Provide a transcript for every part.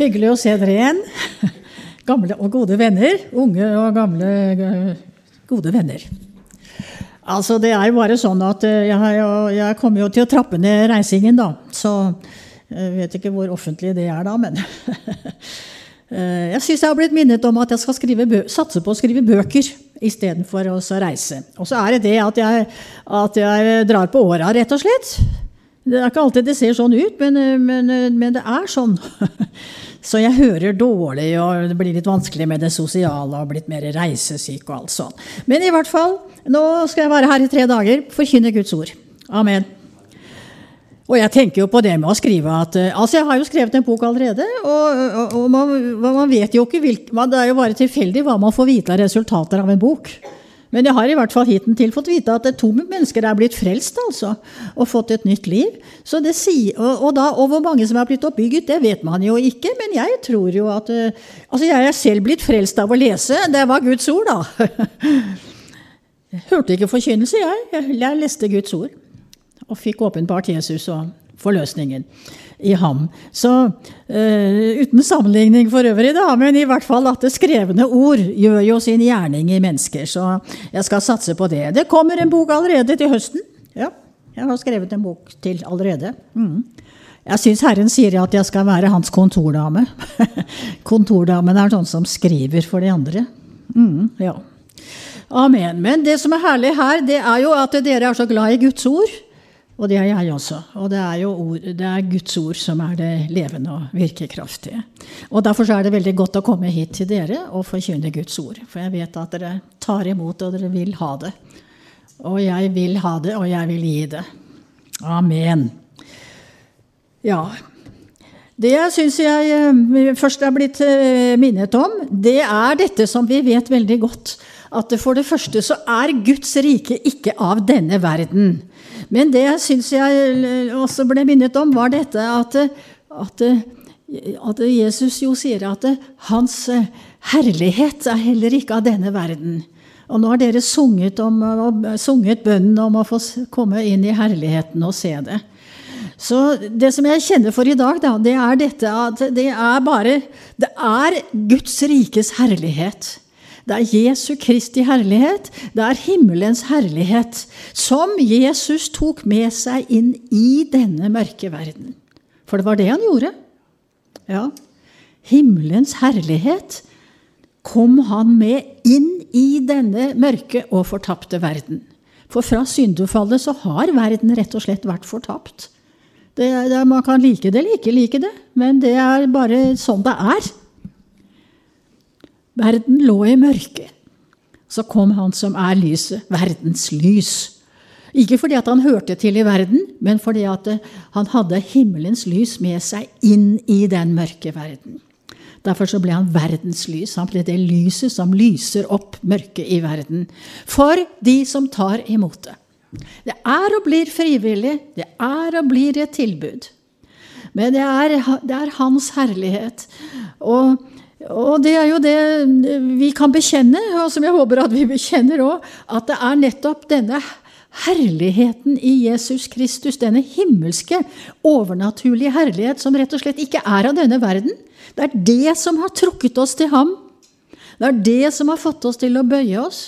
Hyggelig å se dere igjen. Gamle og gode venner. Unge og gamle gode venner. Altså, det er jo bare sånn at eh, jeg, jeg kommer jo til å trappe ned reisingen, da. Så jeg vet ikke hvor offentlig det er da, men eh, Jeg syns jeg har blitt minnet om at jeg skal satse på å skrive bøker istedenfor å reise. Og så er det det at jeg, at jeg drar på åra, rett og slett. Det er ikke alltid det ser sånn ut, men, men, men det er sånn. Så jeg hører dårlig, og det blir litt vanskelig med det sosiale og blitt mer reisesyk og alt sånn. Men i hvert fall, nå skal jeg være her i tre dager, forkynne Guds ord. Amen. Og jeg tenker jo på det med å skrive at Altså, jeg har jo skrevet en bok allerede, og, og, og man, man, vet jo ikke hvilke Det er jo bare tilfeldig hva man får vite av resultater av en bok. Men jeg har i hvert fall hittil fått vite at to mennesker er blitt frelst, altså. Og fått et nytt liv. Sier, og, og, da, og, hvor mange som er blitt oppbygget, det vet man jo ikke. Men jeg tror jo at eh, Altså, jeg er selv blitt frelst av å lese. Det var Guds ord, da. Hørte ikke forkynnelse, jeg. Jeg leste Guds ord. Og fikk åpenbart Jesus og forløsningen i ham. Så uh, uten sammenligning for øvrig, da, men i hvert fall at det skrevne ord gjør jo sin gjerning i mennesker. Så jeg skal satse på det. Det kommer en bok allerede til høsten. Ja, jeg har skrevet en bok til allerede. Mm. Jeg syns Herren sier at jeg skal være hans kontordame. Kontordamen er sånn som skriver for de andre. Mm, ja. Amen. Men det som er herlig her, det er jo at dere er så glad i Guds ord. Og det er jeg også. Og det er jo ord, det er Guds ord som er det levende og virkekraftige. Og Derfor er det veldig godt å komme hit til dere og forkynne Guds ord. For jeg vet at dere tar imot, og dere vil ha det. Og jeg vil ha det, og jeg vil gi det. Amen. Ja. Det jeg syns jeg eh, først er blitt eh, minnet om, det er dette som vi vet veldig godt. At for det første så er Guds rike ikke av denne verden. Men det jeg syns jeg også ble minnet om, var dette at, at, at Jesus jo sier at hans herlighet er heller ikke av denne verden. Og nå har dere sunget, om, sunget bønnen om å få komme inn i herligheten og se det. Så det som jeg kjenner for i dag, da, det er dette at det er bare Det er Guds rikes herlighet. Det er Jesu Kristi herlighet, det er himmelens herlighet, som Jesus tok med seg inn i denne mørke verden. For det var det han gjorde. Ja. Himmelens herlighet kom han med inn i denne mørke og fortapte verden. For fra syndefallet så har verden rett og slett vært fortapt. Det, det, man kan like det eller ikke like det, men det er bare sånn det er. Verden lå i mørket. Så kom han som er lyset, verdens lys. Ikke fordi han hørte til i verden, men fordi at han hadde himmelens lys med seg inn i den mørke verden. Derfor ble han verdens lys. Han ble det lyset som lyser opp mørket i verden. For de som tar imot det. Det er og blir frivillig. Det er og blir et tilbud. Men det er, det er hans herlighet. Og og det er jo det vi kan bekjenne, og som jeg håper at vi bekjenner òg, at det er nettopp denne herligheten i Jesus Kristus, denne himmelske, overnaturlige herlighet, som rett og slett ikke er av denne verden. Det er det som har trukket oss til ham. Det er det som har fått oss til å bøye oss.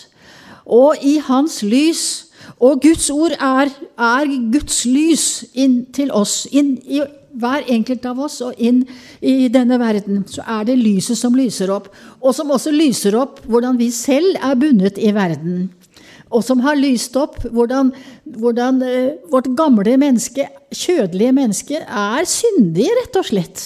Og i hans lys Og Guds ord er, er Guds lys inn til oss, inn i hver enkelt av oss og inn i denne verden, så er det lyset som lyser opp. Og som også lyser opp hvordan vi selv er bundet i verden. Og som har lyst opp hvordan, hvordan uh, vårt gamle menneske, kjødelige menneske, er syndig, rett og slett.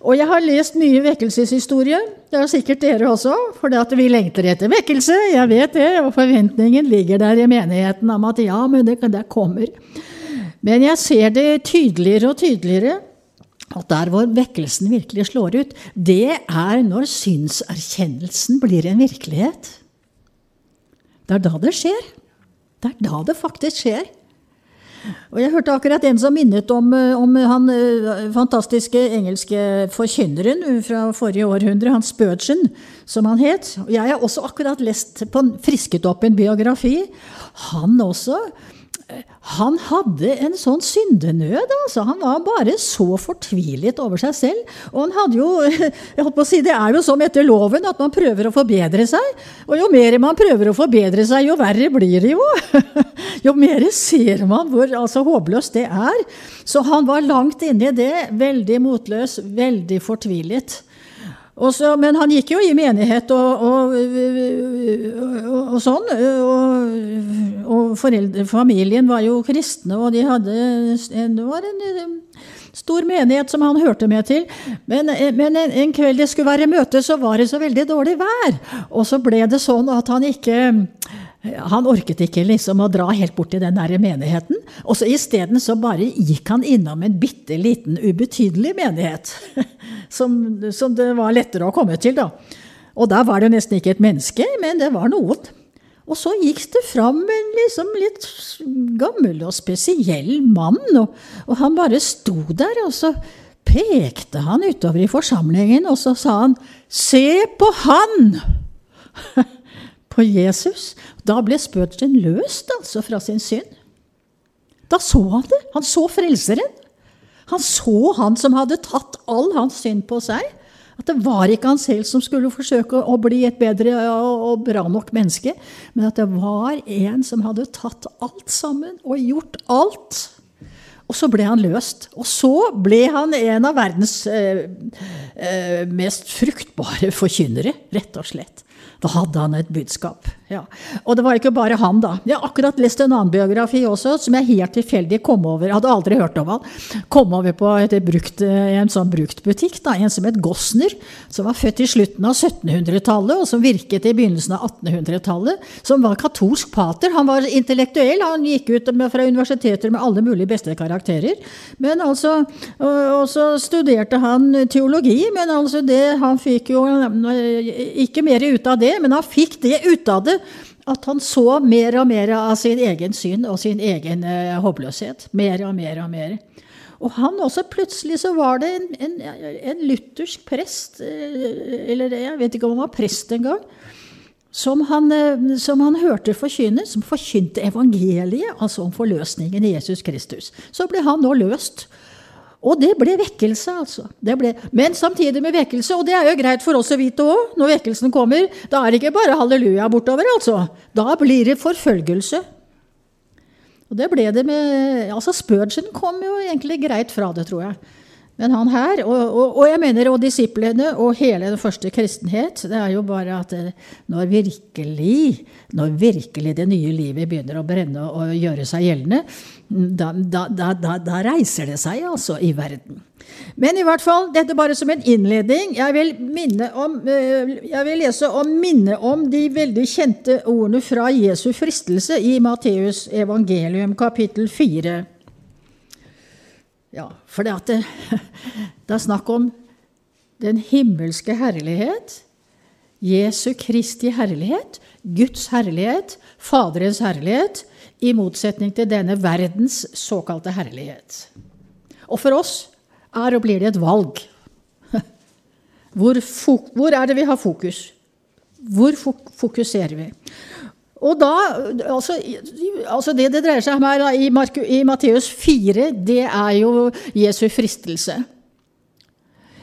Og jeg har lest mye vekkelseshistorie. Det har sikkert dere også, for vi lengter etter vekkelse. Jeg vet det, og forventningen ligger der i menigheten om at ja, men det, det kommer. Men jeg ser det tydeligere og tydeligere at der hvor vekkelsen virkelig slår ut, det er når synserkjennelsen blir en virkelighet. Det er da det skjer. Det er da det faktisk skjer. Og Jeg hørte akkurat en som minnet om, om han eh, fantastiske engelske forkynneren fra forrige århundre, han Spurgeon, som han het. Jeg har også akkurat lest på, frisket opp en biografi. Han også han hadde en sånn syndenød. altså. Han var bare så fortvilet over seg selv. Og han hadde jo jeg holdt på å si, Det er jo som etter loven at man prøver å forbedre seg. Og jo mer man prøver å forbedre seg, jo verre blir det jo. Jo mer ser man hvor altså, håpløst det er. Så han var langt inne i det. Veldig motløs, veldig fortvilet. Så, men han gikk jo i menighet og, og, og, og sånn. Og, foreldre, familien var jo kristne, og de hadde Det var en stor menighet som han hørte med til. Men, men en, en, kveld det skulle være møte, så var det så veldig dårlig vær. Og så ble det sånn at han ikke han orket ikke liksom å dra helt bort til den der menigheten. Og så isteden så bare gikk han innom en bitte liten, ubetydelig menighet. Som, som, det var lettere å komme til, da. Og der var det nesten ikke et menneske, men det var noen. Og så gikk det fram en liksom litt gammel og spesiell mann, og, og han bare sto der, og så pekte han utover i forsamlingen, og så sa han 'Se på han!' på Jesus. Da ble Spurgeon løst altså fra sin synd. Da så han det. Han så Frelseren. Han så han som hadde tatt all hans synd på seg. At det var ikke han selv som skulle forsøke å bli et bedre og bra nok menneske, men at det var en som hadde tatt alt sammen og gjort alt. Og så ble han løst. Og så ble han en av verdens eh, eh, mest fruktbare forkynnere, rett og slett. Da hadde han et budskap. Ja. Og det var ikke bare han, da. Jeg har akkurat lest en annen biografi også, som jeg helt tilfeldig kom over. Hadde aldri hørt om han. Kom over på brukt, en sånn bruktbutikk. Da. En som het Gossner, som var født i slutten av 1700-tallet, og som virket i begynnelsen av 1800-tallet. Som var katolsk pater. Han var intellektuell. Han gikk ut fra universiteter med alle mulige beste karakterer. Men altså, og så studerte han teologi, men altså det, han fikk jo ikke mer ut av det, men han fikk det ut av det at han så mer og mer av sin egen synd og sin egen eh, håpløshet. Mer og mer og mer. Og han også, plutselig så var det en, en, en luthersk prest, eh, eller jeg vet ikke om han var prest engang, som eh, som han hørte forkynne, som forkynte evangeliet, altså om forløsningen i Jesus Kristus. Så ble han nå løst og det ble vekkelse, altså. Ble, men samtidig med vekkelse, og det er jo greit for oss å vite òg, når vekkelsen kommer, da er det ikke bare halleluja bortover, altså. Da blir det forfølgelse. Og det ble det med Altså, Spurgeon kom jo egentlig greit fra det, tror jeg. Men han her, og, og, og, jeg mener, og disiplene og hele den første kristenhet, det er jo bare at når virkelig, når virkelig det nye livet begynner å brenne og gjøre seg gjeldende, da, da, da, da reiser det seg altså i verden. Men i hvert fall, dette bare som en innledning. Jeg vil, om, eh, jeg vil lese og minne om de veldig kjente ordene fra Jesu fristelse i Matteus evangelium kapittel 4. Ja, for det, det, det er snakk om den himmelske herlighet, Jesu Kristi herlighet, Guds herlighet, Faderens herlighet, i motsetning til denne verdens såkalte herlighet. Og for oss er og blir det et valg. Hvor, hvor er det vi har fokus? Hvor fokuserer vi? Og da, altså, altså Det det dreier seg om her i, i Matteus 4, det er jo Jesu fristelse.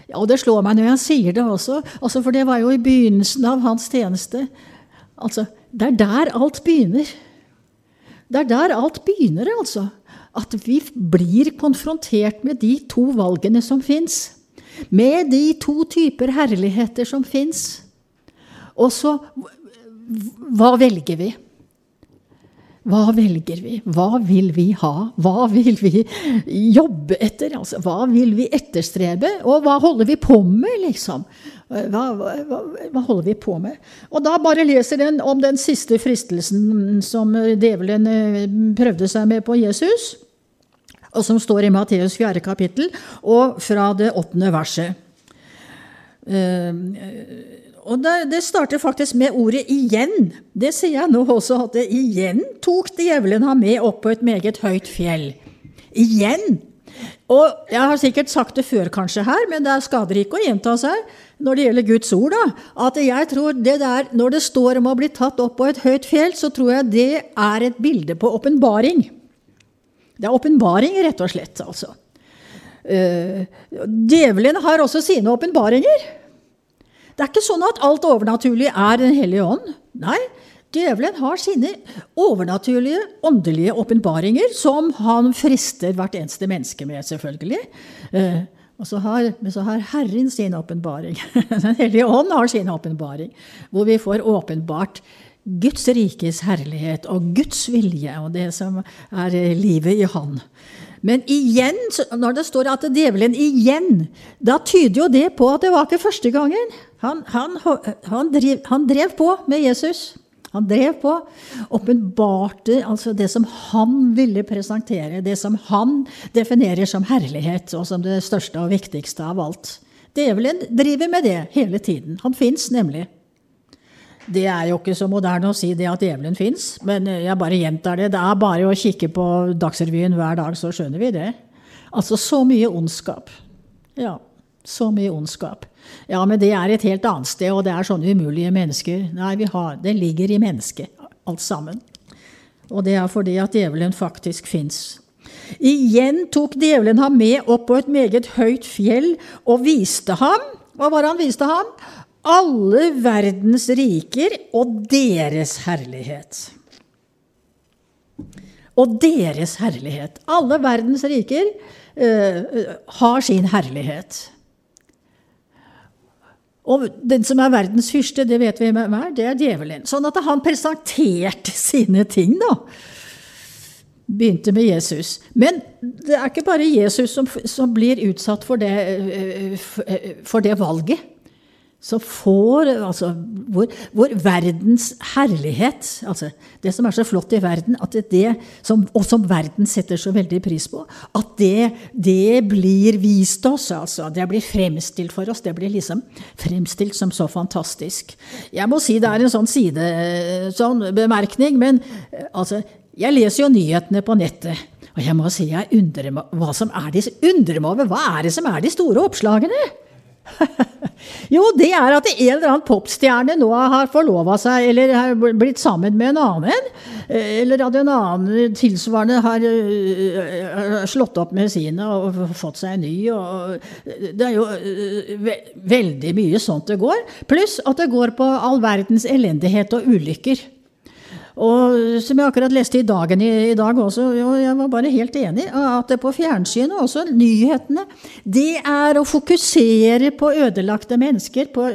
Ja, og det slår meg når jeg sier det også, altså, for det var jo i begynnelsen av hans tjeneste. Altså, Det er der alt begynner. Det er der alt begynner, altså. At vi blir konfrontert med de to valgene som fins. Med de to typer herligheter som fins. Og så hva velger vi? Hva velger vi? Hva vil vi ha? Hva vil vi jobbe etter? Altså, hva vil vi etterstrebe? Og hva holder vi på med, liksom? Hva, hva, hva, holder vi på med? Og da bare leser den om den siste fristelsen som djevelen eh, prøvde seg med på Jesus, og som står i Matteus 4. kapittel, og fra det åttende verset. Uh, og det, det, starter faktisk med ordet 'igjen'. Det sier jeg nå også, at det igjen tok djevelen ham med opp på et meget høyt fjell. Igjen! Og jeg har sikkert sagt det før kanskje her, men det skader ikke å gjenta seg når det gjelder Guds ord. da, At jeg tror det der, Når det står om å bli tatt opp på et høyt fjell, så tror jeg det er et bilde på åpenbaring. Det er åpenbaring, rett og slett. altså. Uh, djevelen har også sine åpenbaringer. Det er ikke sånn at alt overnaturlig er Den hellige ånd. Nei, djevelen har sine overnaturlige, åndelige åpenbaringer, som han frister hvert eneste menneske med, selvfølgelig. Uh, og så har, men så har Herren sin åpenbaring. Den hellige ånd har sin åpenbaring, hvor vi får åpenbart Guds rikes herlighet og Guds vilje og det som er livet i Han. Men igjen, når det står at djevelen igjen, da tyder jo det på at det var ikke første gangen. Han, han, han, drev, han drev, på med Jesus. Han drev på, åpenbarte altså det som han ville presentere, det som han definerer som herlighet, og som det største og viktigste av alt. Djevelen driver med det hele tiden. Han fins nemlig. Det er jo ikke så moderne å si det at djevelen fins, men jeg bare gjentar det. Det er bare å kikke på Dagsrevyen hver dag, så skjønner vi det. Altså så mye ondskap. Ja, så mye ondskap. Ja, men det er et helt annet sted, og det er sånne umulige mennesker. Nei, har, det ligger i mennesket, alt sammen. Og det er fordi at djevelen faktisk fins. Igjen tok djevelen ham med opp på et meget høyt fjell og viste ham Hva var det han viste ham? alle verdens riker og deres herlighet. Og deres herlighet. Alle verdens riker uh, har sin herlighet. Og den som er verdens fyrste, det vet vi hvem er, det er djevelen. Sånn at han presenterte sine ting, da. Begynte med Jesus. Men det er ikke bare Jesus som, som blir utsatt for det, eh, eh, for det valget så får altså, hvor, hvor, verdens herlighet, altså det som er så flott i verden, at det, som, og som verden setter så veldig pris på, at det, det blir vist oss. altså, Det blir fremstilt for oss. Det blir liksom fremstilt som så fantastisk. Jeg må si det er en sånn sidebemerkning, sånn men altså, jeg leser jo nyhetene på nettet. Og jeg må si jeg undrer meg, hva som er de, undrer meg over hva er det som er de store oppslagene? jo, det er at en eller annen popstjerne nå har forlova seg eller har blitt sammen med en annen. Eh, eller at en annen tilsvarende har eh, slått opp med sine og fått seg en ny. det er jo eh, veldig mye sånt det går. Pluss at det går på all verdens elendighet og ulykker. Og som jeg akkurat leste i Dagen i, i dag også, og jeg var bare helt enig, at det på fjernsynet, også nyhetene, det er å fokusere på ødelagte mennesker, på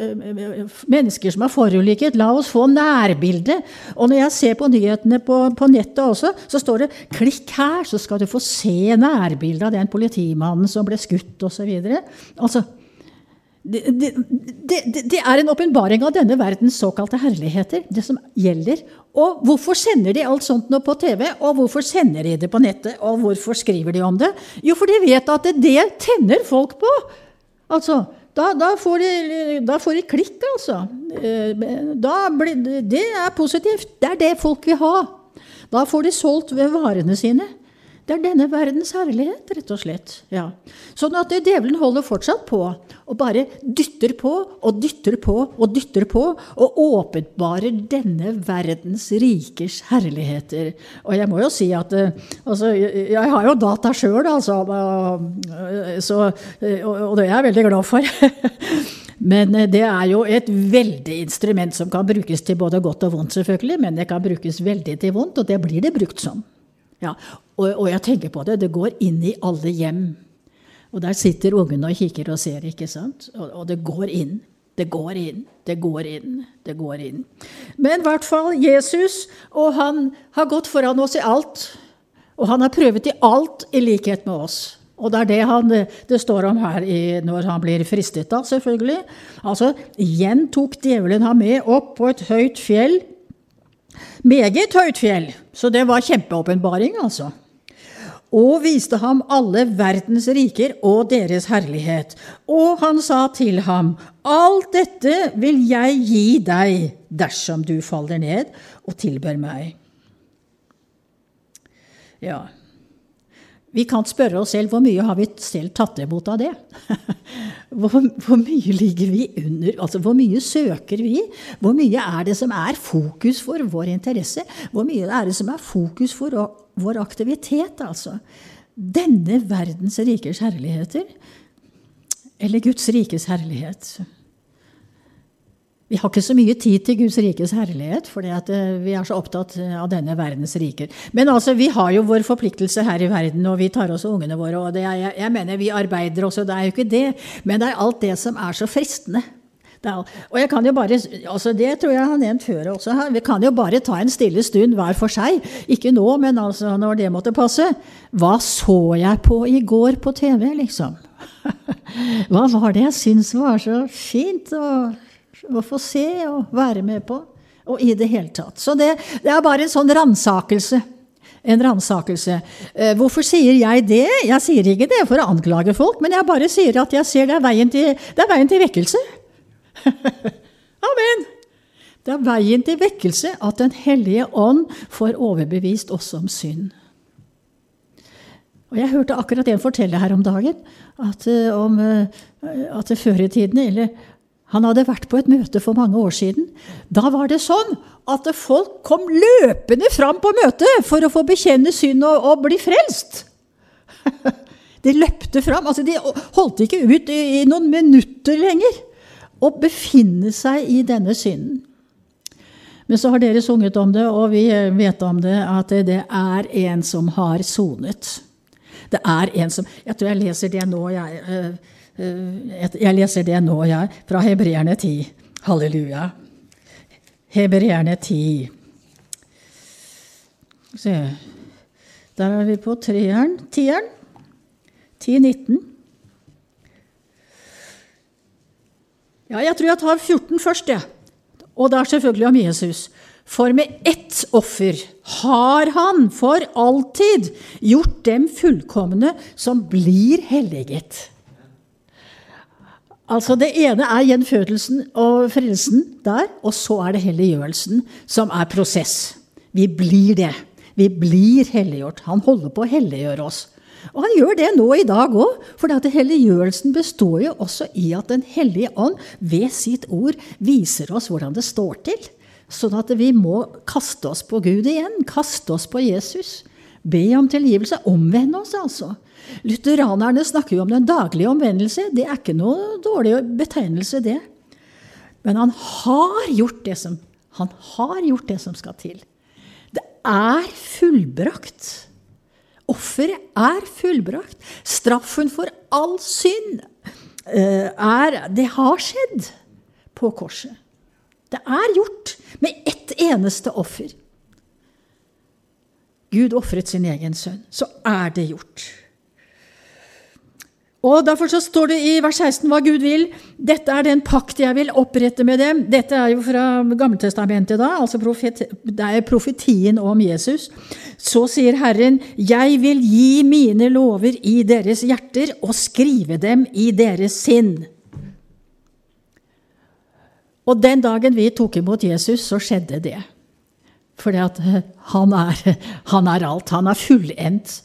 mennesker som er forulykket. La oss få nærbildet. Og når jeg ser på nyhetene på, på nettet også, så står det 'klikk her', så skal du få se nærbildet av den politimannen som ble skutt, osv. Altså, det, det, det, det, er en åpenbaring av denne verdens såkalte herligheter, det som gjelder. Og hvorfor sender de alt sånt nå på TV, og hvorfor sender de det på nettet, og hvorfor skriver de om det? Jo, for de vet at det, tenner folk på. Altså, da, da, får de, da, får de, klikk, altså. Eh, blir, det er positivt. Det er det folk vil ha. Da får de solgt ved varene sine. Det er denne verdens herlighet, rett og slett. Ja. Sånn at djevelen holder fortsatt på og bare dytter på og dytter på og dytter på og åpenbarer denne verdens rikers herligheter. Og jeg må jo si at eh, altså, jeg har jo data sjøl, altså, så, og det er jeg veldig glad for. Men eh, det er jo et veldig instrument som kan brukes til både godt og vondt, selvfølgelig. Men det kan brukes veldig til vondt, og det blir det brukt som. Ja, og, og, jeg tenker på det, det går inn i alle hjem. Og der sitter ungene og kikker og ser, ikke sant? Og, og, det går inn. Det går inn, det går inn, det går inn. Men i hvert fall Jesus, og han har gått foran oss i alt. Og han har prøvet i alt i likhet med oss. Og det er det han, det står om her i, når han blir fristet, da, selvfølgelig. Altså, igjen tok djevelen ham med opp på et høyt fjell meget høyt fjell, så det var kjempeåpenbaring, altså. Og viste ham alle verdens riker og deres herlighet. Og han sa til ham, Alt dette vil jeg gi deg dersom du faller ned og tilber meg. Ja. Vi kan spørre oss selv hvor mye har vi selv tatt imot av det? Hvor, hvor, mye ligger vi under? Altså, hvor mye søker vi? Hvor mye er det som er fokus for vår interesse? Hvor mye er det som er fokus for vår aktivitet? Altså? Denne verdens rikers herligheter, eller Guds rikes herlighet? Vi har ikke så mye tid til Guds rikes herlighet, fordi eh, vi er så opptatt eh, av denne verdens riker. Men altså, vi har jo vår forpliktelse her i verden, og vi tar også ungene våre. og er, jeg, jeg, mener vi arbeider også, det er jo ikke det. Men det er alt det som er så fristende. Er, og jeg kan jo bare, altså Det tror jeg jeg har nevnt før også. Vi kan jo bare ta en stille stund hver for seg. Ikke nå, men altså når det måtte passe. Hva så jeg på i går på TV, liksom? Hva var det jeg syntes var så fint? og å få se og være med på. Og i det hele tatt. Så det, det er bare en sånn ransakelse. En ransakelse. Eh, hvorfor sier jeg det? Jeg sier ikke det for å anklage folk, men jeg bare sier at jeg ser det er veien til, det er veien til vekkelse. Amen! Det er veien til vekkelse at Den hellige ånd får overbevist oss om synd. Og Jeg hørte akkurat en fortelle her om dagen at, uh, om, uh, at før i tiden, eller han hadde vært på et møte for mange år siden. Da var det sånn at folk kom løpende fram på møtet for å få bekjenne synd og, og bli frelst. De løpte fram. Altså, de holdt ikke ut i, i noen minutter lenger å befinne seg i denne synden. Men så har dere sunget om det, og vi vet om det, at det er en som har sonet. Det er en som Jeg tror jeg leser det nå, jeg. Eh, jeg leser det nå, jeg, fra Hebreerne 10. Halleluja. Hebreerne 10. Se. Der er vi på treeren. Tieren. 10-19. Ja, jeg tror jeg tar 14 først, jeg. Ja. Og det er selvfølgelig om Jesus. For med ett offer har han for alltid gjort dem fullkomne som blir helliget. Altså Det ene er gjenfødelsen og frelsen der, og så er det helliggjørelsen som er prosess. Vi blir det. Vi blir helliggjort. Han holder på å helliggjøre oss. Og han gjør det nå i dag òg, for helliggjørelsen består jo også i at Den hellige ånd ved sitt ord viser oss hvordan det står til. Sånn at vi må kaste oss på Gud igjen. Kaste oss på Jesus. Be om tilgivelse. Omvend oss, altså. Lutheranerne snakker jo om den daglige omvendelse. Det er ikke noe dårlig betegnelse, det. Men han har gjort det som, han har gjort det som skal til. Det er fullbrakt. Offeret er fullbrakt. Straffen for all synd eh, er Det har skjedd på korset. Det er gjort med ett eneste offer. Gud ofret sin egen sønn. Så er det gjort. Og Derfor så står det i vers 16 hva Gud vil. Dette er den pakt jeg vil opprette med dem. Dette er jo fra Gammeltestamentet, da, altså profet, det er profetien om Jesus. Så sier Herren, jeg vil gi mine lover i deres hjerter og skrive dem i deres sinn. Og den dagen vi tok imot Jesus, så skjedde det. Fordi at han er, han er alt. Han har fullendt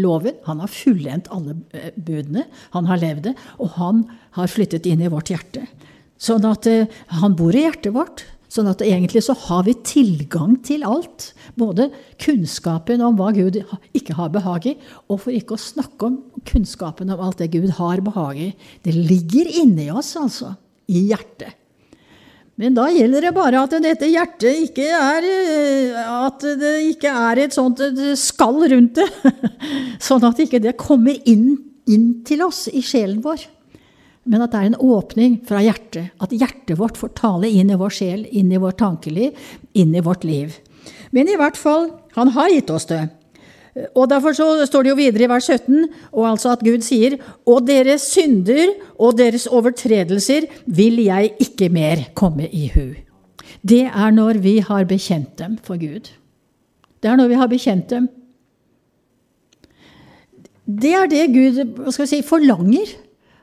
loven. Han har fullendt alle eh, budene. Han har levd det, og han har flyttet inn i vårt hjerte. Sånn at uh, han bor i hjertet vårt. Sånn at egentlig så har vi tilgang til alt. Både kunnskapen om hva Gud ikke har behag i, og for ikke å snakke om kunnskapen om alt det Gud har behag i. Det ligger inni oss, altså. I hjertet. Men da gjelder det bare at dette hjertet ikke er eh, At det ikke er et sånt skall rundt det. Sånn at ikke det kommer inn, inn til oss i sjelen vår. Men at det er en åpning fra hjertet. At hjertet vårt får tale inn i vår sjel, inn i vårt tankeliv, inn i vårt liv. Men i hvert fall, han har gitt oss det. Og Derfor så står det jo videre i vers 17 og altså at Gud sier og deres synder og deres overtredelser vil jeg ikke mer komme i hu. Det er når vi har bekjent dem for Gud. Det er når vi har bekjent dem. Det er det Gud si, forlanger.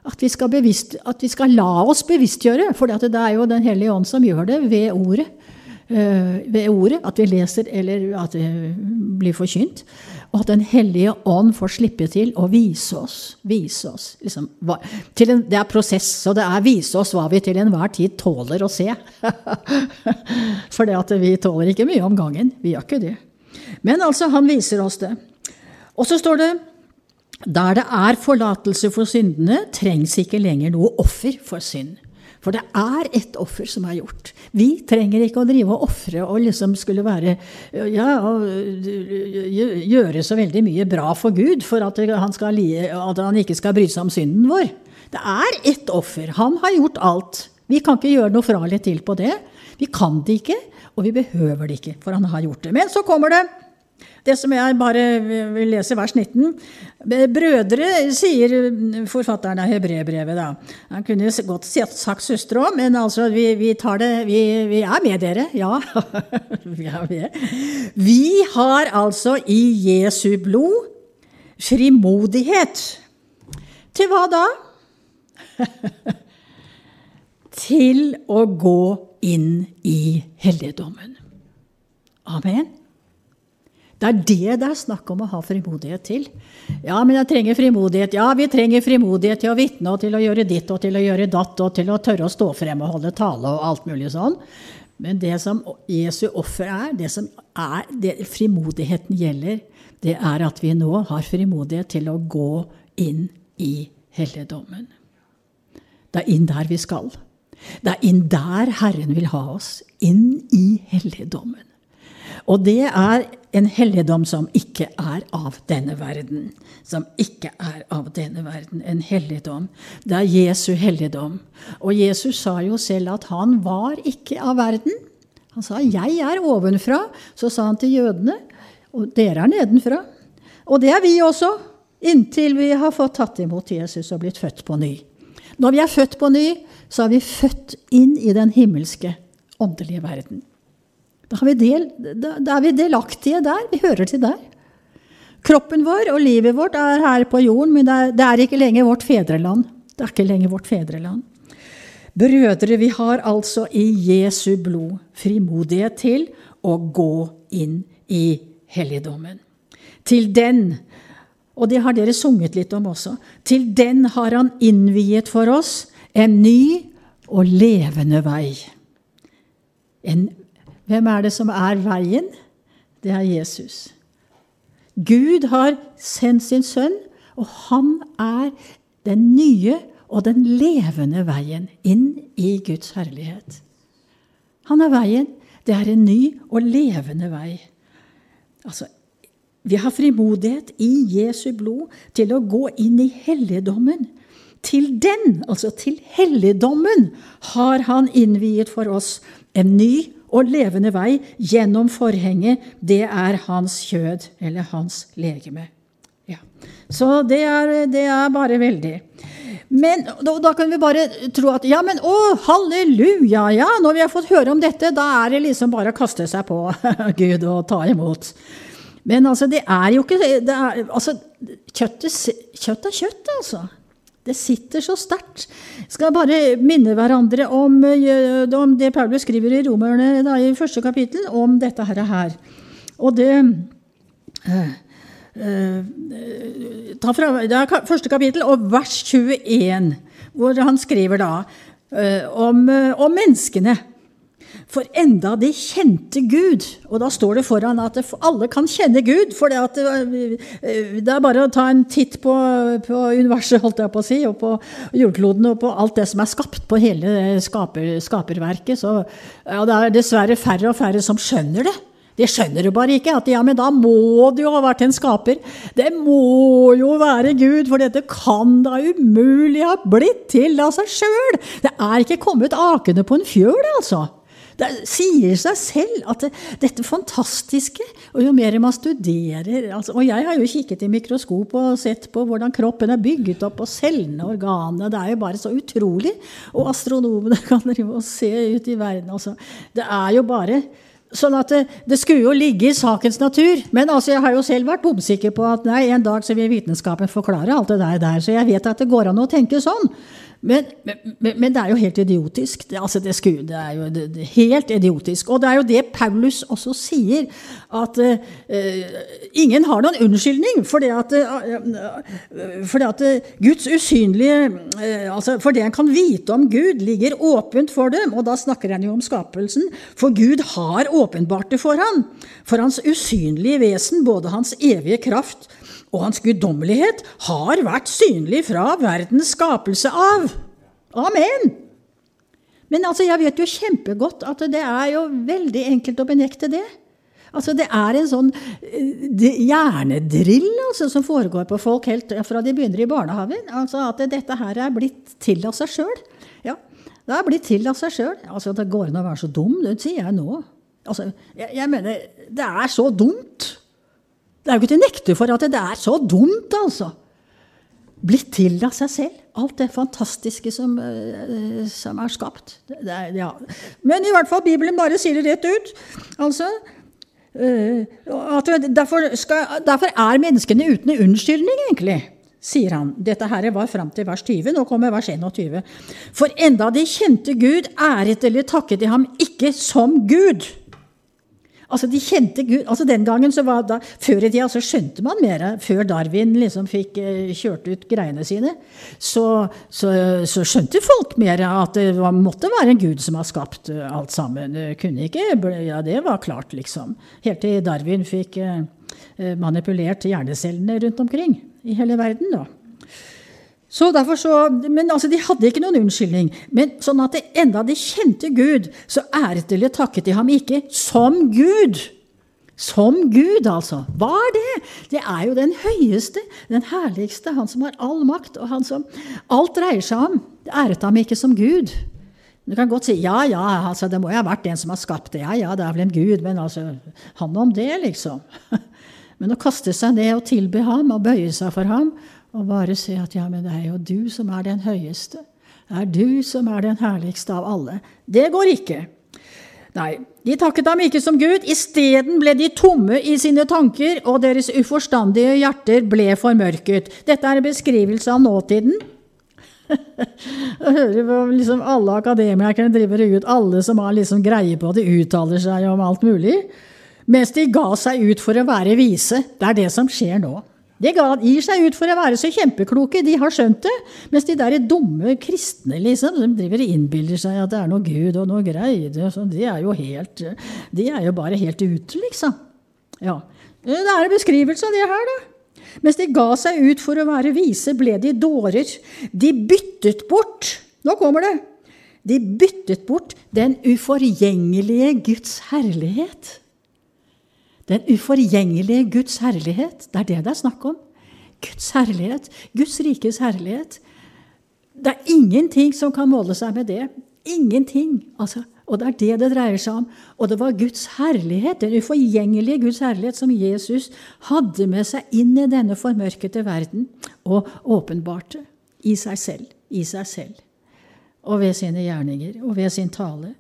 At vi, bevisst, at vi, skal la oss bevisstgjøre. For det er jo Den hellige ånd som gjør det ved ordet. Uh, ved ordet, At vi leser eller at det blir forkynt. Og at Den hellige ånd får slippe til å vise oss. Vise oss liksom, en, det er prosess, og det er vise oss hva vi til enhver tid tåler å se. For det at vi tåler ikke mye om gangen. Vi gjør ikke det. Men altså, han viser oss det. Og så står det der det er forlatelse for syndene, trengs ikke lenger noe offer for synd. For det er ett offer som er gjort. Vi trenger ikke å drive og ofre og liksom skulle være Ja, gjøre så veldig mye bra for Gud for at han, skal, at han ikke skal bry seg om synden vår. Det er ett offer. Han har gjort alt. Vi kan ikke gjøre noe fra eller til på det. Vi kan det ikke, og vi behøver det ikke, for han har gjort det. Men så kommer det det som jeg bare vil lese vers 19. Brødre, sier forfatteren av hebreerbrevet, da. Han kunne godt sagt søstre òg, men altså, vi, vi, tar det vi, vi, er med dere, ja. vi er med. Vi har altså i Jesu blod frimodighet. Til hva da? Til å gå inn i helligdommen. Amen. Det er det det er snakk om å ha frimodighet til. Ja, men jeg trenger frimodighet. Ja, vi trenger frimodighet til å vitne og til å gjøre ditt og til å gjøre datt og til å tørre å stå frem og holde tale og alt mulig sånn. Men det som Jesu offer er, det som er, det frimodigheten gjelder, det er at vi nå har frimodighet til å gå inn i helligdommen. Det er inn der vi skal. Det er inn der Herren vil ha oss. Inn i helligdommen. Og det er en helligdom som ikke er av denne verden. Som ikke er av denne verden. En helligdom. Det er Jesu helligdom. Og Jesus sa jo selv at han var ikke av verden. Han sa 'jeg er ovenfra'. Så sa han til jødene 'og dere er nedenfra'. Og det er vi også, inntil vi har fått tatt imot Jesus og blitt født på ny. Når vi er født på ny, så er vi født inn i den himmelske, åndelige verden. Da, del, da, da er vi delaktige der. Vi hører til der. Kroppen vår og livet vårt er her på jorden, men det er, det er ikke lenger vårt fedreland. Det er ikke lenger vårt fedreland. Brødre, vi har altså i Jesu blod frimodighet til å gå inn i helligdommen. Til den, og det har dere sunget litt om også, til den har han innviet for oss en ny og levende vei. En hvem er det som er veien? Det er Jesus. Gud har sendt sin sønn, og han er den nye og den levende veien inn i Guds herlighet. Han er veien. Det er en ny og levende vei. Altså, vi har frimodighet i Jesu blod til å gå inn i helligdommen. Til den, altså til helligdommen, har han innviet for oss en ny og levende vei gjennom forhenget, det er hans kjød, eller hans legeme. Ja. Så det er, det er, bare veldig. Men da, da, kan vi bare tro at ja, men å, halleluja, ja, når vi har fått høre om dette, da er det liksom bare å kaste seg på Gud og ta imot. Men altså, det er jo ikke det er, altså, kjøttet, kjøtt er kjøtt, altså. Det sitter så sterkt. Skal bare minne hverandre om, eh, om det Paulus skriver i Romerne da, i første kapittel, om dette her. Og det uh, ta fra, Det er første kapittel og vers 21, hvor han skriver da uh, om, om menneskene. For enda de kjente Gud Og da står det foran at alle kan kjenne Gud. For det, eh, det er bare å ta en titt på, på, universet, holdt jeg på å si, og på jordkloden og på alt det som er skapt på hele skaper, skaperverket. Så ja, det er dessverre færre og færre som skjønner det. De skjønner jo bare ikke at ja, men da må det jo ha vært en skaper. Det må jo være Gud, for dette kan da umulig ha blitt til av seg sjøl. Det er ikke kommet akende på en fjøl, altså. Det sier seg selv at det, dette fantastiske Og jo mer man studerer altså, Og jeg har jo kikket i mikroskop og sett på hvordan kroppen er bygget opp, og cellene, og organene Det er jo bare så utrolig. Og astronomene kan drive og se ut i verden. Altså. Det er jo bare Sånn at det, det, skulle jo ligge i sakens natur. Men altså, jeg har jo selv vært bomsikker på at nei, en dag så vil vitenskapen forklare alt det der, der. Så jeg vet at det går an å tenke sånn. Men, men, men, det er jo helt idiotisk. Det, altså det, skulle, det er jo det, helt idiotisk. Og det er jo det Paulus også sier, at uh, ingen har noen unnskyldning for det at, uh, for at Guds usynlige uh, altså For det en kan vite om Gud, ligger åpent for dem. Og da snakker han jo om skapelsen. For Gud har åpenbart det for han. For hans usynlige vesen, både hans evige kraft og hans guddommelighet har vært synlig fra verdens skapelse av. Amen! Men altså, jeg vet jo kjempegodt at det er jo veldig enkelt å benekte det. Altså, Det er en sånn eh, hjernedrill altså, som foregår på folk helt fra de begynner i barnehagen. Altså At dette her er blitt til av seg sjøl. Ja, det er blitt til av seg sjøl. Altså, det går an å være så dum, det sier jeg nå. Altså, jeg, jeg mener, det er så dumt. Det er jo ikke til å nekte for at det er så dumt, altså. Blitt til av seg selv. Alt det fantastiske som, uh, som er skapt. Er, ja. Men i hvert fall, Bibelen bare sier det rett ut. Altså, uh, derfor, skal, derfor, er menneskene uten unnskyldning, egentlig, sier han. Dette her var fram til vers 20. Nå kommer vers 21. For enda de kjente Gud, æret eller takket de ham ikke som Gud. Altså, de kjente Gud. Altså, Den gangen, så var da, Før i tida så skjønte man mer. Før Darwin liksom fikk eh, kjørt ut greiene sine, så, så, så, skjønte folk mer at det var, måtte være en gud som har skapt uh, alt sammen. Kunne ikke Ja, det var klart, liksom. Helt til Darwin fikk uh, manipulert hjernecellene rundt omkring i hele verden. da. Så derfor så, men altså, De hadde ikke noen unnskyldning. Men sånn at det, enda de kjente Gud, så æret eller takket de ham ikke som Gud. Som Gud, altså. Hva er det? Det er jo den høyeste, den herligste, han som har all makt, og han som alt dreier seg om. Det æret ham ikke som Gud. Du kan godt si ja, ja, altså, det må jo ha vært en som har skapt det. Ja, ja, det er vel en gud, men altså, han om det, liksom. Men å kaste seg ned og tilbe ham og bøye seg for ham og bare se at ja, men det er jo du som er den høyeste. Det er du som er den herligste av alle. Det går ikke. Nei, de takket ham ikke som Gud. Isteden ble de tomme i sine tanker, og deres uforstandige hjerter ble formørket. Dette er en beskrivelse av nåtiden. Jeg hører på liksom alle akademikerne driver ut, alle som har liksom greie på det, uttaler seg om alt mulig. Mens de ga seg ut for å være vise. Det er det som skjer nå. De gir seg ut for å være så kjempekloke, de har skjønt det. Mens de der dumme kristne liksom, de driver og innbiller seg at det er noe Gud og noe greier, de er jo helt, de er jo bare helt ute, liksom. Ja. Det er en beskrivelse av det her, da. Mens de ga seg ut for å være vise, ble de dårer. De byttet bort Nå kommer det. De byttet bort den uforgjengelige Guds herlighet den uforgjengelige Guds herlighet, det er det det er snakk om. Guds herlighet, Guds rikes herlighet. Det er ingenting som kan måle seg med det. Ingenting. Altså, og det er det det dreier seg om. Og det var Guds herlighet, den uforgjengelige Guds herlighet, som Jesus hadde med seg inn i denne formørkede verden og åpenbarte i seg selv. I seg selv. Og ved sine gjerninger og ved sin tale.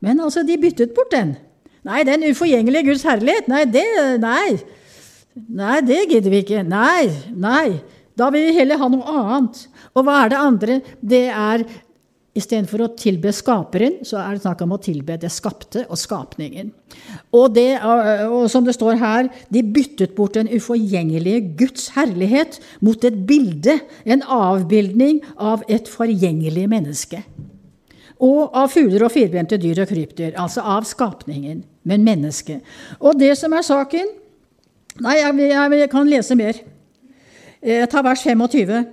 Men altså, de byttet bort den. Nei, den uforgjengelige Guds herlighet, nei, det Nei. Nei, det gidder vi ikke. Nei, nei. Da vil vi heller ha noe annet. Og hva er det andre? Det er Istedenfor å tilbe Skaperen, så er det snakk om å tilbe det skapte og skapningen. Og, det, og som det står her, de byttet bort den uforgjengelige Guds herlighet mot et bilde, en avbildning av et forgjengelig menneske. Og av fugler og firbente dyr og krypdyr, altså av skapningen men menneske. Og det som er saken Nei, jeg, jeg, jeg kan lese mer. Jeg eh, tar vers 25.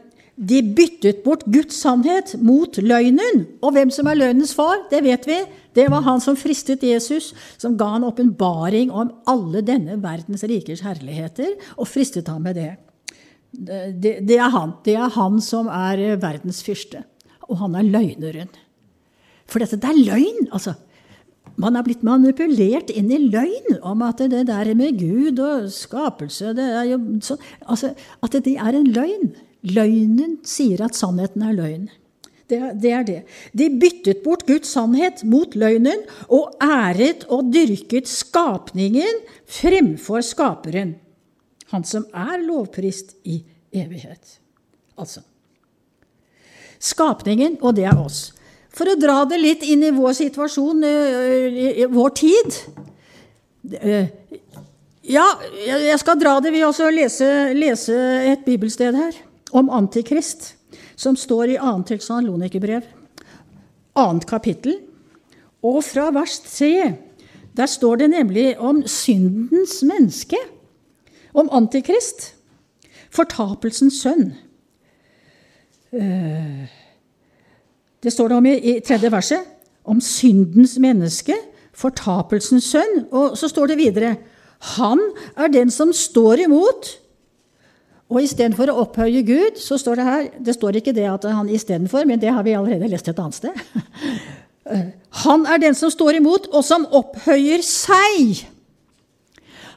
De byttet bort Guds sannhet mot løgnen. Og hvem som er løgnens far, det vet vi. Det var han som fristet Jesus, som ga han åpenbaring om alle denne verdens rikers herligheter, og fristet ham med det. Det, det, er han. det er han som er verdens fyrste. Og han er løgneren. For dette, det er løgn, altså. Man er blitt manipulert inn i løgn om at det der med Gud og skapelse det er jo så, altså, At det er en løgn. Løgnen sier at sannheten er løgn. Det, det, er det. De byttet bort Guds sannhet mot løgnen og æret og dyrket skapningen fremfor skaperen, han som er lovprist i evighet. Altså Skapningen, og det er oss. For å dra det litt inn i vår situasjon, i vår tid Ja, jeg skal dra det ved å lese, lese et bibelsted her om Antikrist som står i 2. Tessalonikerbrev, annet kapittel. Og fra vers 3, der står det nemlig om syndens menneske, om Antikrist, fortapelsens sønn. Eh, det står det om i tredje verset, om syndens menneske, fortapelsens sønn. Og så står det videre Han er den som står imot og istedenfor å opphøye Gud, så står det her Det står ikke det at han istedenfor, men det har vi allerede lest et annet sted. Han er den som står imot, og som opphøyer seg.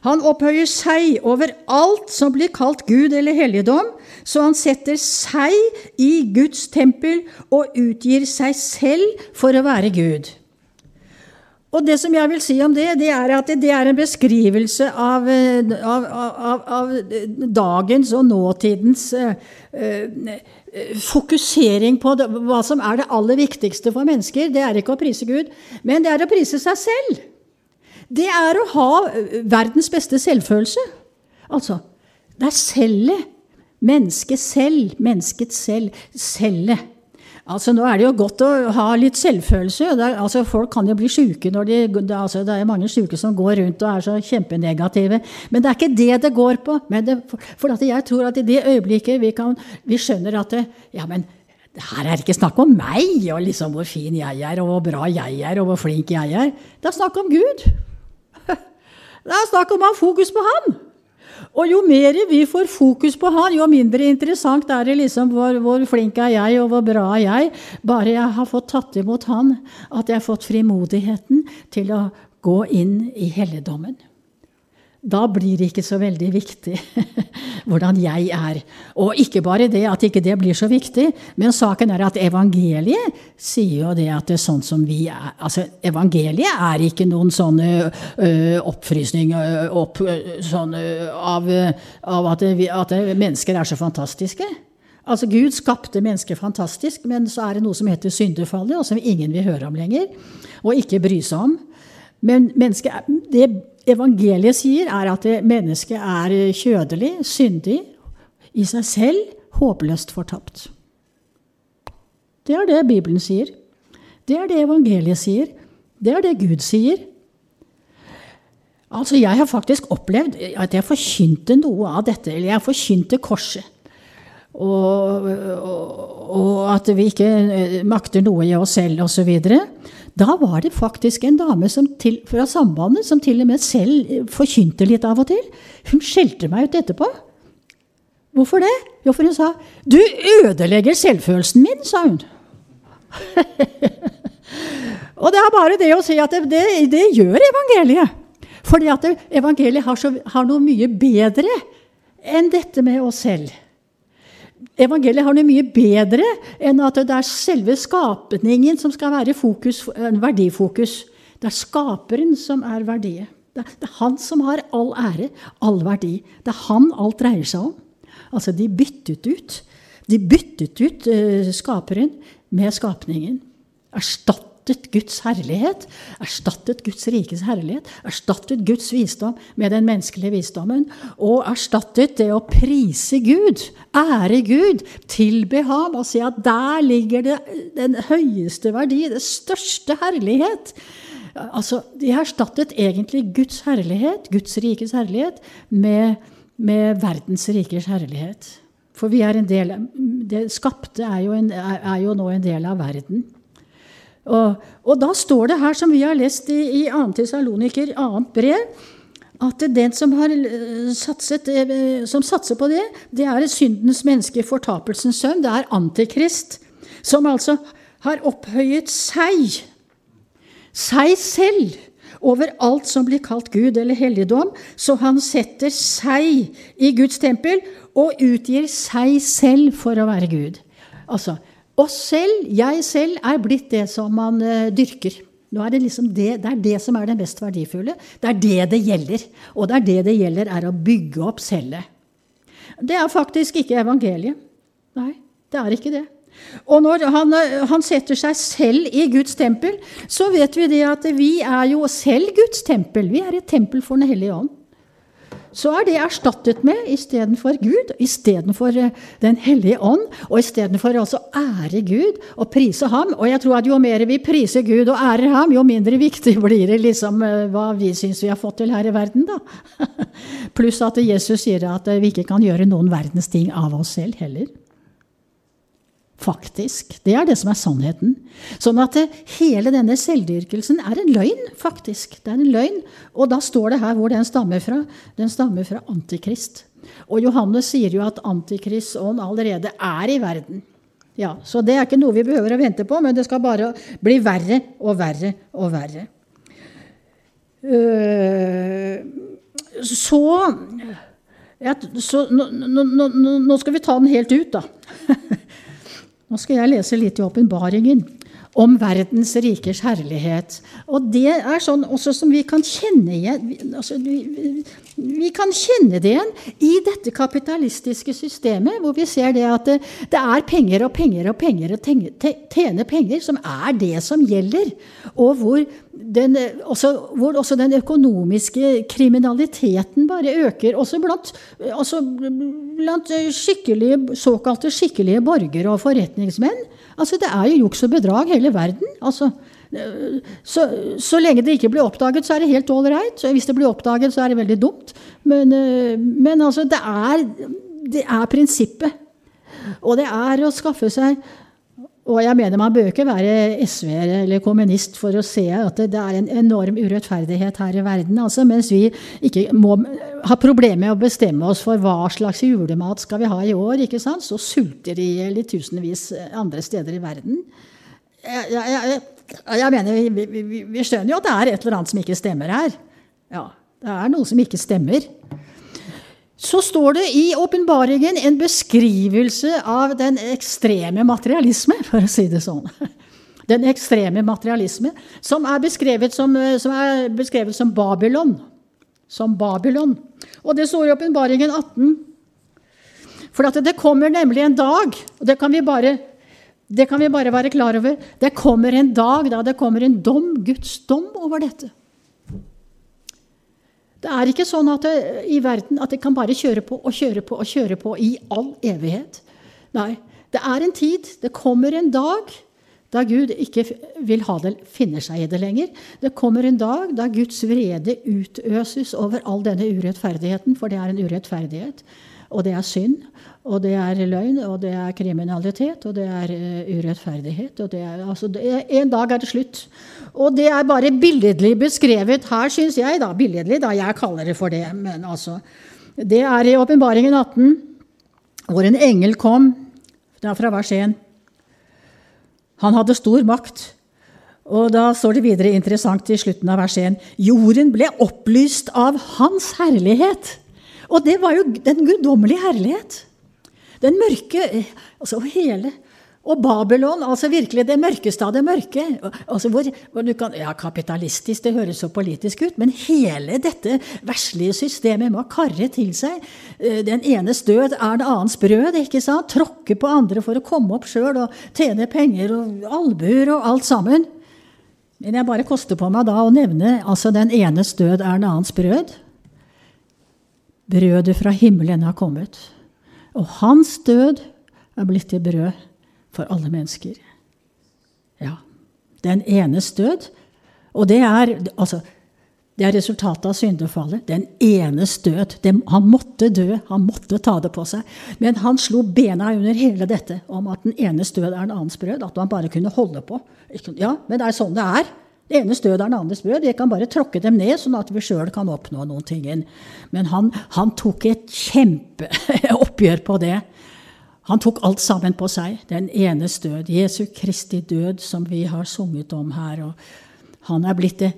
Han opphøyer seg over alt som blir kalt Gud eller helligdom, så han setter seg i Guds tempel og utgir seg selv for å være Gud. Og det som jeg vil si om det, det er at det er en beskrivelse av, eh, av, av, av dagens og nåtidens uh, fokusering på det, hva som er det aller viktigste for mennesker. Det er ikke å prise Gud, men det er å prise seg selv. Det er å ha verdens beste selvfølelse. Altså, det er cellet. Mennesket selv. Mennesket selv. Cellet. Altså, Nå er det jo godt å ha litt selvfølelse. Er, altså, folk kan jo bli sjuke når de det, altså, det er mange sjuke som går rundt og er så kjempenegative. Men det er ikke det det går på. Det, for jeg tror at i det øyeblikket vi, kan, vi skjønner at det, ja, men her er det ikke snakk om meg og liksom hvor fin jeg er, og hvor bra jeg er, og hvor flink jeg er. Det er snakk om Gud. Det er snakk om å ha fokus på Han. Og jo mer vi får fokus på han, jo mindre interessant er det liksom hvor, hvor, flink er jeg, og hvor bra er jeg. Bare jeg har fått tatt imot han, at jeg har fått frimodigheten til å gå inn i helligdommen da blir det ikke så veldig viktig hvordan jeg er. Og ikke bare det at ikke det blir så viktig, men saken er at evangeliet sier jo det at det er sånn som vi er Altså, evangeliet er ikke noen sånne ø, oppfrysning opp, sånn, av, av at, vi, at, mennesker er så fantastiske. Altså, Gud skapte mennesker fantastisk, men så er det noe som heter syndefallet, og som ingen vil høre om lenger, og ikke bry seg om. Men mennesket, det evangeliet sier, er at mennesket er kjødelig, syndig, i seg selv håpløst fortapt. Det er det Bibelen sier. Det er det evangeliet sier. Det er det Gud sier. Altså, Jeg har faktisk opplevd at jeg forkynte noe av dette. Eller jeg forkynte korset. Og, og, og, at vi ikke makter noe i oss selv osv. Da var det faktisk en dame til, fra Sambandet som til og med selv forkynte litt av og til. Hun skjelte meg ut etterpå. Hvorfor det? Jo, for hun sa 'Du ødelegger selvfølelsen min', sa hun. og det er bare det å si at det, det, det gjør evangeliet. Fordi at evangeliet har, så, har noe mye bedre enn dette med oss selv. Evangeliet har noe mye bedre enn at det er selve skapningen som skal være fokus, verdifokus. Det er skaperen som er verdiet. Det er han som har all ære, all verdi. Det er han alt dreier seg om. Altså, de byttet ut. De byttet ut uh, skaperen med skapningen. Erstattet erstattet Guds herlighet, erstattet Guds rikes herlighet, erstattet Guds visdom med den menneskelige visdommen, og erstattet det å prise Gud, ære Gud, tilbe ham og si at der ligger det den høyeste verdi, det største herlighet. Altså, De erstattet egentlig Guds herlighet, Guds rikes herlighet, med, med verdens rikers herlighet. For vi er en del, det skapte er jo, en, er jo nå en del av verden. Og, og, da står det her, som vi har lest i, i 2. Tessaloniker, annet brev, at den som, eh, satset, eh, som satser på det, det er syndens menneske, fortapelsens sønn. Det er Antikrist, som altså har opphøyet seg, seg selv, over alt som blir kalt Gud eller helligdom, så han setter seg i Guds tempel og utgir seg selv for å være Gud. Altså, Og selv, jeg selv, er blitt det som man uh, dyrker. Er det, liksom det, det er det som er det mest verdifulle. Det er det det gjelder. Og det er det det gjelder, er å bygge opp selvet. Det er faktisk ikke evangeliet. Nei, det er ikke det. Og når han, han, setter seg selv i Guds tempel, så vet vi det at vi er jo selv Guds tempel. Vi er et tempel for Den hellige ånd så er det erstattet med istedenfor Gud, istedenfor eh, Den hellige ånd, og istedenfor å ære Gud og prise ham. Og jeg tror at jo mer vi priser Gud og ærer ham, jo mindre viktig blir det liksom eh, hva vi syns vi har fått til her i verden, da. Pluss at Jesus sier at vi ikke kan gjøre noen verdens ting av oss selv heller. Faktisk. Det er det som er sannheten. Sånn at eh, hele denne selvdyrkelsen er en løgn, faktisk. Det er en løgn. Og da står det her hvor den stammer fra. Den stammer fra Antikrist. Og Johannes sier jo at Antikrists ånd allerede er i verden. Ja, Så det er ikke noe vi behøver å vente på, men det skal bare bli verre og verre og verre. Uh, så, ja, så nå, nå, nå, nå skal vi ta den helt ut, da. Nå skal jeg lese litt i åpenbaringen om verdens rikers herlighet. Og det er sånn også som vi kan kjenne igjen altså, vi, vi, kan kjenne det igjen i dette kapitalistiske systemet, hvor vi ser det at det, det er penger og penger og penger og tjene penger som er det som gjelder. Og hvor, den, også, hvor også den økonomiske kriminaliteten bare øker. Også blant, også blant skikkelige, såkalte skikkelige borgere og forretningsmenn. Altså, Det er jo juks og bedrag hele verden. Altså, så, så, lenge det ikke blir oppdaget, så er det helt ålreit. Hvis det blir oppdaget, så er det veldig dumt. Men, men altså, det er, det er prinsippet. Og det er å skaffe seg og jeg mener man bør ikke være SV-er eller kommunist for å se at det er en enorm urettferdighet her i verden. Altså, mens vi ikke må ha problemer med å bestemme oss for hva slags julemat skal vi ha i år, ikke sant? så sulter de i tusenvis andre steder i verden. Jeg, jeg, jeg, jeg mener, vi, vi, vi, skjønner jo at det er et eller annet som ikke stemmer her. Ja, det er noe som ikke stemmer så står det i åpenbaringen en beskrivelse av den ekstreme materialisme, for å si det sånn. Den ekstreme materialisme, som er beskrevet som, som, er beskrevet som Babylon. Som Babylon. Og det står i åpenbaringen 18. For det kommer nemlig en dag, og det kan, bare, det kan vi bare være klar over Det kommer en dag da det kommer en dom, Guds dom, over dette. Det er ikke sånn at det, i verden at det kan bare kjøre på og kjøre på og kjøre på i all evighet. Nei. Det er en tid, det kommer en dag da Gud ikke vil ha det, finner seg i det lenger. Det kommer en dag da Guds vrede utøses over all denne urettferdigheten, for det er en urettferdighet. Og det er synd, og det er løgn, og det er kriminalitet, og det er uh, urettferdighet. Og det er, altså, det er, en dag er det slutt. Og det er bare billedlig beskrevet her, syns jeg. da, Billedlig, da. Jeg kaller det for det. men altså, Det er i Åpenbaringen 18, hvor en engel kom. Det er fra vers 1. Han hadde stor makt. Og da står det videre interessant i slutten av vers 1. Jorden ble opplyst av Hans herlighet. Og det var jo den guddommelige herlighet. Den mørke altså hele, Og Babylon, altså virkelig det mørkeste av det mørke. Altså hvor, hvor kan, ja, Kapitalistisk, det høres så politisk ut, men hele dette verslige systemet må karre til seg eh, Den enes død er den annens brød. ikke sant? Tråkke på andre for å komme opp sjøl og tjene penger og albuer og alt sammen. Men jeg bare koster på meg da å nevne altså den enes død er den annens brød. Brødet fra himmelen har kommet. Og hans død er blitt til brød for alle mennesker. Ja. Den enes død. Og det er, altså, det er resultatet av syndefallet. Den enes død. han måtte dø, han måtte ta det på seg. Men han slo bena under hele dette om at den enes død er den annens brød. At man bare kunne holde på. Ja, men det er sånn det er. Det ene død er den andres brød. Jeg kan bare tråkke dem ned, sånn at vi sjøl kan oppnå noen ting. Men han, han tok et kjempeoppgjør på det. Han tok alt sammen på seg. Den enes død. Jesu Kristi død, som vi har sunget om her. Og han er blitt det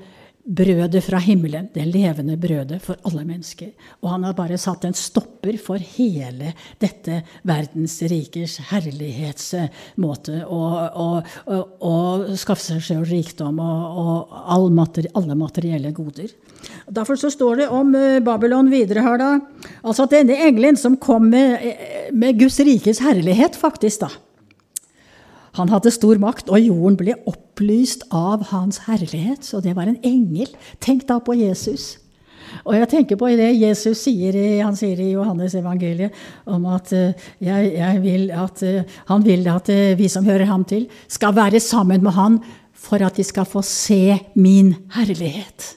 brødet fra himmelen, det levende brødet for alle mennesker. Og han har bare satt en stopper for hele dette verdens rikers herlighetsmåte å, å, å, skaffe seg rikdom og, og all materi alle materielle goder. Derfor så står det om eh, Babylon videre her, da. Altså at denne engelen som kom med, med Guds rikes herlighet, faktisk, da han hadde stor makt, og jorden ble opplyst av hans herlighet. Så det var en engel. Tenk da på Jesus. Og jeg tenker på det Jesus sier, han sier i Johannes evangeliet om at eh, jeg, jeg vil at, eh, han vil at eh, vi som hører ham til, skal være sammen med han for at de skal få se min herlighet.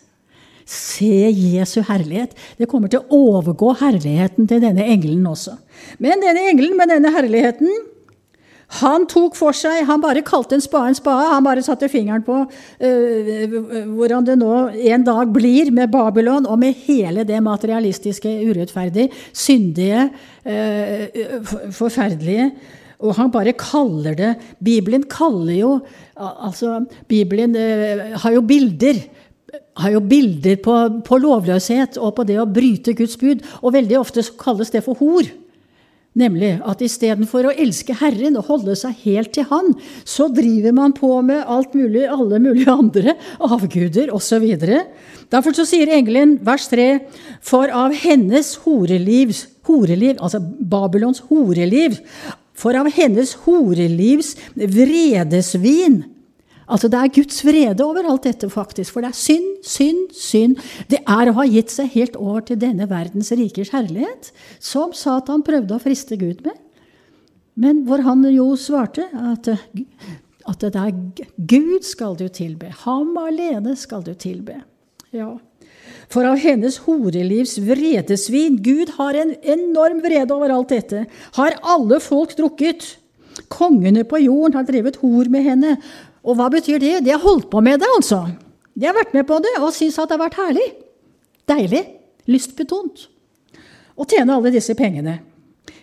Se Jesu herlighet. Det kommer til å overgå herligheten til denne engelen også. Men denne engelen med denne herligheten han tok for seg Han bare kalte en spade en spade. Han bare satte fingeren på uh, hvordan det nå en dag blir med Babylon og med hele det materialistiske, urettferdige, syndige, uh, forferdelige. Og han bare kaller det Bibelen kaller jo Altså, Bibelen uh, har jo bilder har jo bilder på, på, lovløshet og på det å bryte Guds bud. Og veldig ofte kalles det for hor. Nemlig at istedenfor å elske Herren og holde seg helt til Han, så driver man på med alt mulig, alle mulige andre avguder osv. Derfor så sier engelen, vers 3, for av hennes horeliv, horeliv, altså Babylons horeliv, for av hennes horelivs vredesvin Altså Det er Guds vrede over alt dette, faktisk. For det er synd, synd, synd. Det er å ha gitt seg helt over til denne verdens rikers herlighet, som Satan prøvde å friste Gud med. Men hvor han jo svarte at, at det er Gud skal du tilbe. Ham alene skal du tilbe. Ja. For av hennes horelivs vredesvin Gud har en enorm vrede over alt dette. Har alle folk drukket. Kongene på jorden har drevet hor med henne. Og hva betyr det? De har holdt på med det, altså. De har vært med på det og syns at det har vært herlig. Deilig. Lystbetont. Å tjene alle disse pengene.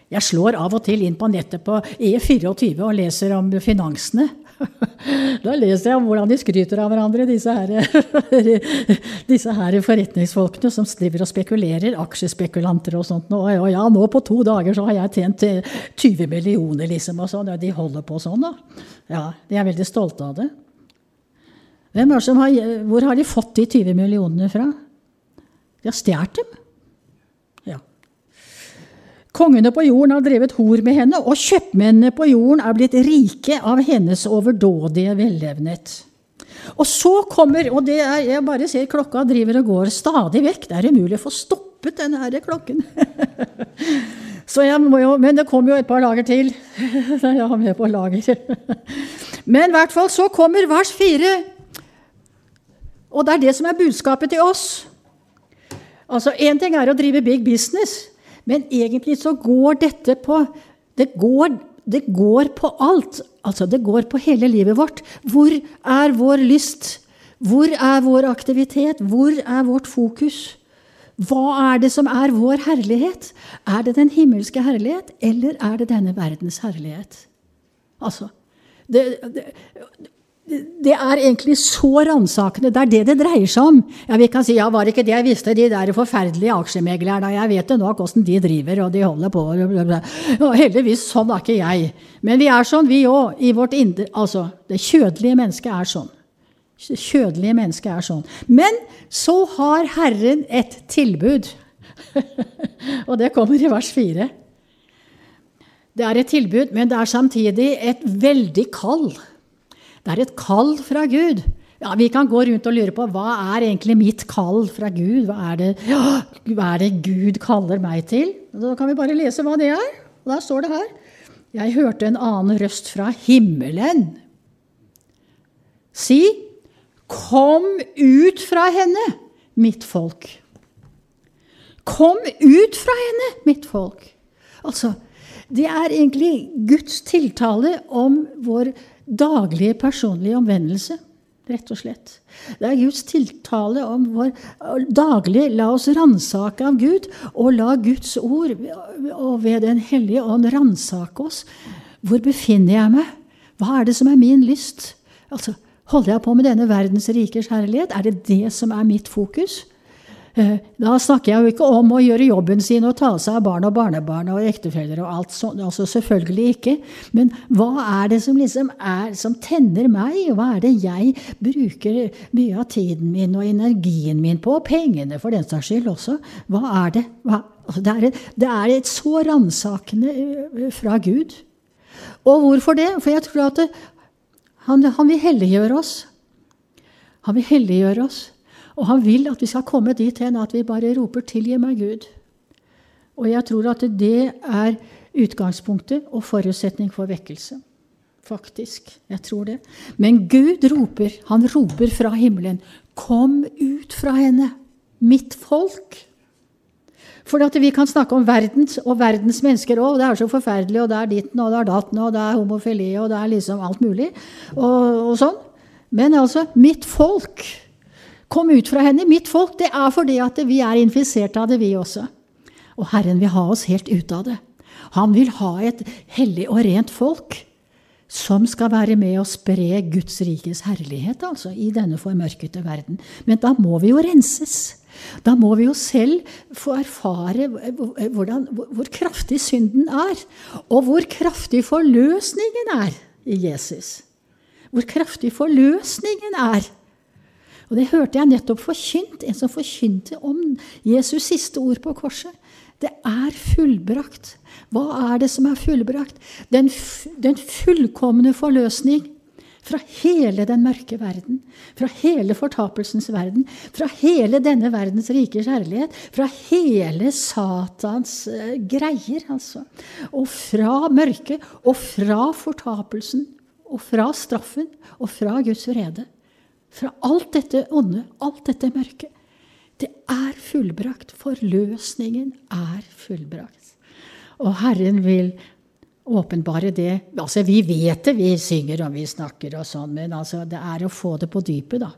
Jeg slår av og til inn på nettet på E24 og leser om finansene. Da leser jeg om hvordan de skryter av hverandre, disse her, disse her forretningsfolkene som driver og spekulerer, aksjespekulanter og sånt. Og ja, nå på to dager så har jeg tjent 20 eh, millioner, liksom. og sånn. De holder på sånn, da. Ja, De er veldig stolte av det. Har, hvor har de fått de 20 millionene fra? De har stjålet dem. Kongene på jorden har drevet hor med henne, og kjøpmennene på jorden er blitt rike av hennes overdådige vellevnet. Og så kommer Og det er, jeg bare ser klokka driver og går stadig vekk. Det er umulig å få stoppet denne her klokken. så jeg må jo, men det kommer jo et par lager til. jeg har med på lager. men i hvert fall så kommer vers fire. Og det er det som er budskapet til oss. Altså, Én ting er å drive big business. Men egentlig så går dette på det går, det går på alt. Altså, det går på hele livet vårt. Hvor er vår lyst? Hvor er vår aktivitet? Hvor er vårt fokus? Hva er det som er vår herlighet? Er det den himmelske herlighet, eller er det denne verdens herlighet? Altså, det, det, det er egentlig så ransakende. Det er det det dreier seg om. Ja, Vi kan si ja, var det ikke det jeg visste, de der forferdelige aksjemeglerne. Jeg vet jo nå hvordan de driver, og de holder på. Og heldigvis, sånn er ikke jeg. Men vi er sånn, vi òg. I vårt indre Altså, det kjødelige mennesket er sånn. Kjødelige mennesket er sånn. Men så har Herren et tilbud. og det kommer i vers 4. Det er et tilbud, men det er samtidig et veldig kall. Det er et kall fra Gud. Ja, Vi kan gå rundt og lure på hva er egentlig mitt kall fra Gud? Hva er det, ja, hva er det Gud kaller meg til? Da kan vi bare lese hva det er. Og Der står det her. Jeg hørte en annen røst fra himmelen si, Kom ut fra henne, mitt folk. Kom ut fra henne, mitt folk. Altså, det er egentlig Guds tiltale om vår daglige personlige omvendelse. Rett og slett. Det er Guds tiltale om vår daglig La oss ransake av Gud, og la Guds ord og ved Den hellige ånd ransake oss. Hvor befinner jeg meg? Hva er det som er min lyst? Altså, Holder jeg på med denne verdens rikers herlighet? Er det det som er mitt fokus? Da snakker jeg jo ikke om å gjøre jobben sin og ta seg av barn og barnebarn og ektefeller og alt sånt. Altså selvfølgelig ikke. Men hva er det som liksom er, som tenner meg? Hva er det jeg bruker mye av tiden min og energien min på? Og pengene, for den saks skyld også. Hva er det? Hva, altså det, er et, det er et så ransakende fra Gud. Og hvorfor det? For jeg tror at det, han, han vil helliggjøre oss. Han vil helliggjøre oss. Og han vil at vi skal komme dit hen at vi bare roper 'tilgi meg, Gud'. Og jeg tror at det er utgangspunktet og forutsetning for vekkelse. Faktisk. Jeg tror det. Men Gud roper. Han roper fra himmelen. 'Kom ut fra henne, mitt folk'. For at vi kan snakke om verdens og verdens mennesker òg. Det er så forferdelig, og det er ditten og det er datten, og det er homofili, og det er liksom alt mulig. Og, og sånn. Men altså, mitt folk Kom ut fra henne, mitt folk. Det er fordi at vi er infisert av det, vi også. Og Herren vil ha oss helt ut av det. Han vil ha et hellig og rent folk som skal være med og spre Guds rikes herlighet altså, i denne formørkete verden. Men da må vi jo renses. Da må vi jo selv få erfare hvordan, hvor kraftig synden er, og hvor kraftig forløsningen er i Jesus. Hvor kraftig forløsningen er og det hørte jeg nettopp forkynt, en som forkynte om Jesus' siste ord på korset. Det er fullbrakt. Hva er det som er fullbrakt? Den, den fullkomne forløsning fra hele den mørke verden, fra hele fortapelsens verden, fra hele denne verdens rike kjærlighet, fra hele Satans uh, greier, altså. Og fra mørket, og fra fortapelsen, og fra straffen, og fra Guds vrede. Fra alt dette onde, alt dette mørke. Det er fullbrakt. Forløsningen er fullbrakt. Og Herren vil åpenbare det. Altså, Vi vet det, vi synger og vi snakker og sånn, men altså, det er å få det på dypet, da.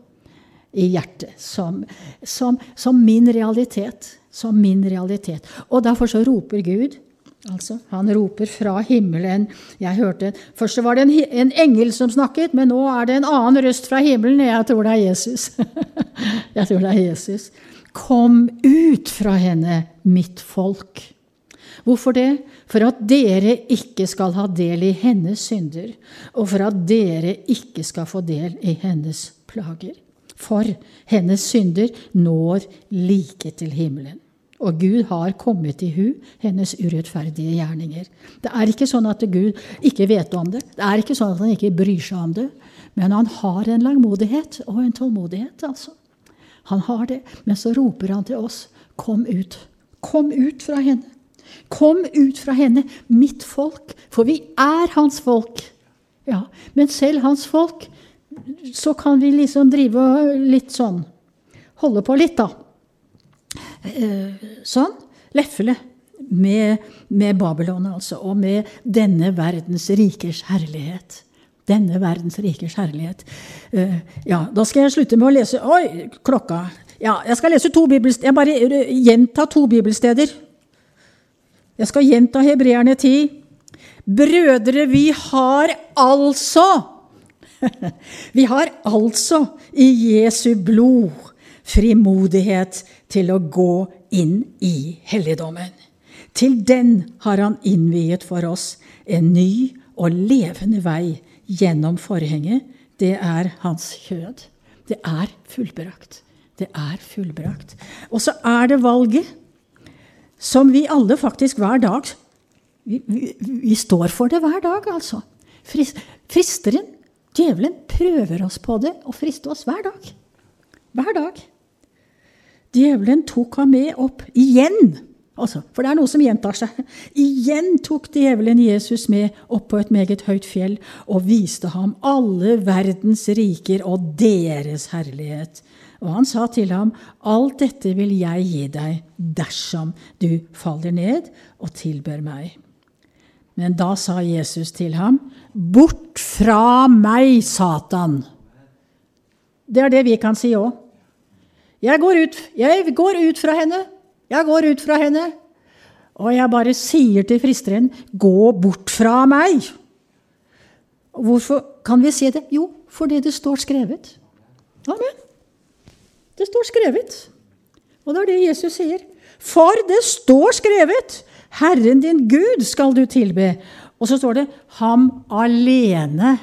I hjertet. Som, som, som min realitet. Som min realitet. Og derfor så roper Gud Altså, han roper fra himmelen. Jeg hørte, Først var det en, en, engel som snakket, men nå er det en annen røst fra himmelen. Jeg tror det er Jesus. jeg tror det er Jesus. Kom ut fra henne, mitt folk. Hvorfor det? For at dere ikke skal ha del i hennes synder, og for at dere ikke skal få del i hennes plager. For hennes synder når like til himmelen. Og Gud har kommet i hu hennes urettferdige gjerninger. Det er ikke sånn at Gud ikke vet om det. Det er ikke sånn at han ikke bryr seg om det. Men han har en langmodighet og en tålmodighet. altså. Han har det. Men så roper han til oss, kom ut. Kom ut fra henne. Kom ut fra henne, mitt folk. For vi er hans folk. Ja, Men selv hans folk, så kan vi liksom drive litt sånn Holde på litt, da. Eh, sånn. Lefle med, med Babylon, altså. Og med denne verdens rikers herlighet. Denne verdens rikers herlighet. Uh, ja, da skal jeg slutte med å lese Oi, klokka. Ja, jeg skal lese to bibelsteder. Jeg bare gjenta to bibelsteder. Jeg skal gjenta Hebreerne 10. Brødre, vi har altså Vi har altså i Jesu blod frimodighet til å gå inn i helligdommen. Til den har han innviet for oss en ny og levende vei gjennom forhenget. Det er hans kjød. Det er fullbrakt. Det er fullbrakt. Og så er det valget, som vi alle faktisk hver dag Vi, vi, vi står for det hver dag, altså. Fristeren, djevelen, prøver oss på det og frister oss hver dag. Hver dag. Djevelen tok ham med opp igjen. Altså, for det er noe som gjentar seg. Igjen tok djevelen Jesus med opp på et meget høyt fjell og viste ham alle verdens riker og deres herlighet. Og han sa til ham, Alt dette vil jeg gi deg dersom du faller ned og tilbør meg. Men da sa Jesus til ham, Bort fra meg, Satan! Det er det vi kan si òg. Jeg går ut, jeg går ut fra henne. Jeg går ut fra henne. Og jeg bare sier til fristeren, 'Gå bort fra meg'. Hvorfor kan vi si det? Jo, fordi det står skrevet. Amen. Det står skrevet. Og det er det Jesus sier. For det står skrevet! Herren din Gud skal du tilbe. Og så står det 'Ham alene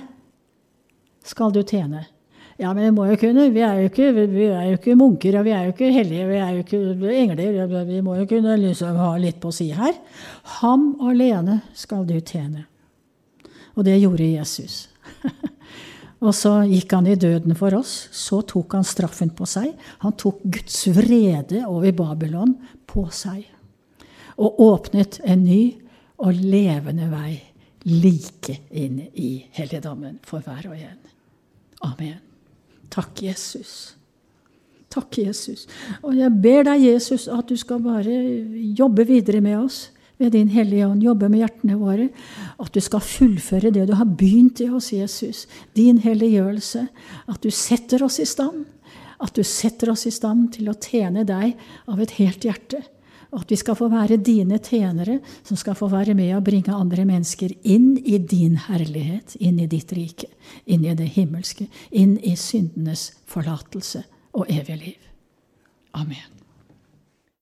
skal du tjene'. Ja, men vi må jo kunne. Vi er jo ikke, vi er jo ikke munker, og vi er jo ikke hellige, vi er jo ikke engler. Vi må jo kunne liksom ha litt på å si her. Ham alene skal du tjene. Og det gjorde Jesus. Og så gikk han i døden for oss. Så tok han straffen på seg. Han tok Guds vrede over Babylon på seg. Og åpnet en ny og levende vei like inn i helligdommen for hver og en. Amen. Takk, Jesus. Takk, Jesus. Og jeg ber deg, Jesus, at du skal bare jobbe videre med oss ved Din Hellige Ånd, jobbe med hjertene våre. At du skal fullføre det du har begynt i oss, Jesus. Din helliggjørelse. At du setter oss i stand. At du setter oss i stand til å tjene deg av et helt hjerte. Og at vi skal få være dine tjenere, som skal få være med og bringe andre mennesker inn i din herlighet, inn i ditt rike, inn i det himmelske, inn i syndenes forlatelse og evige liv. Amen.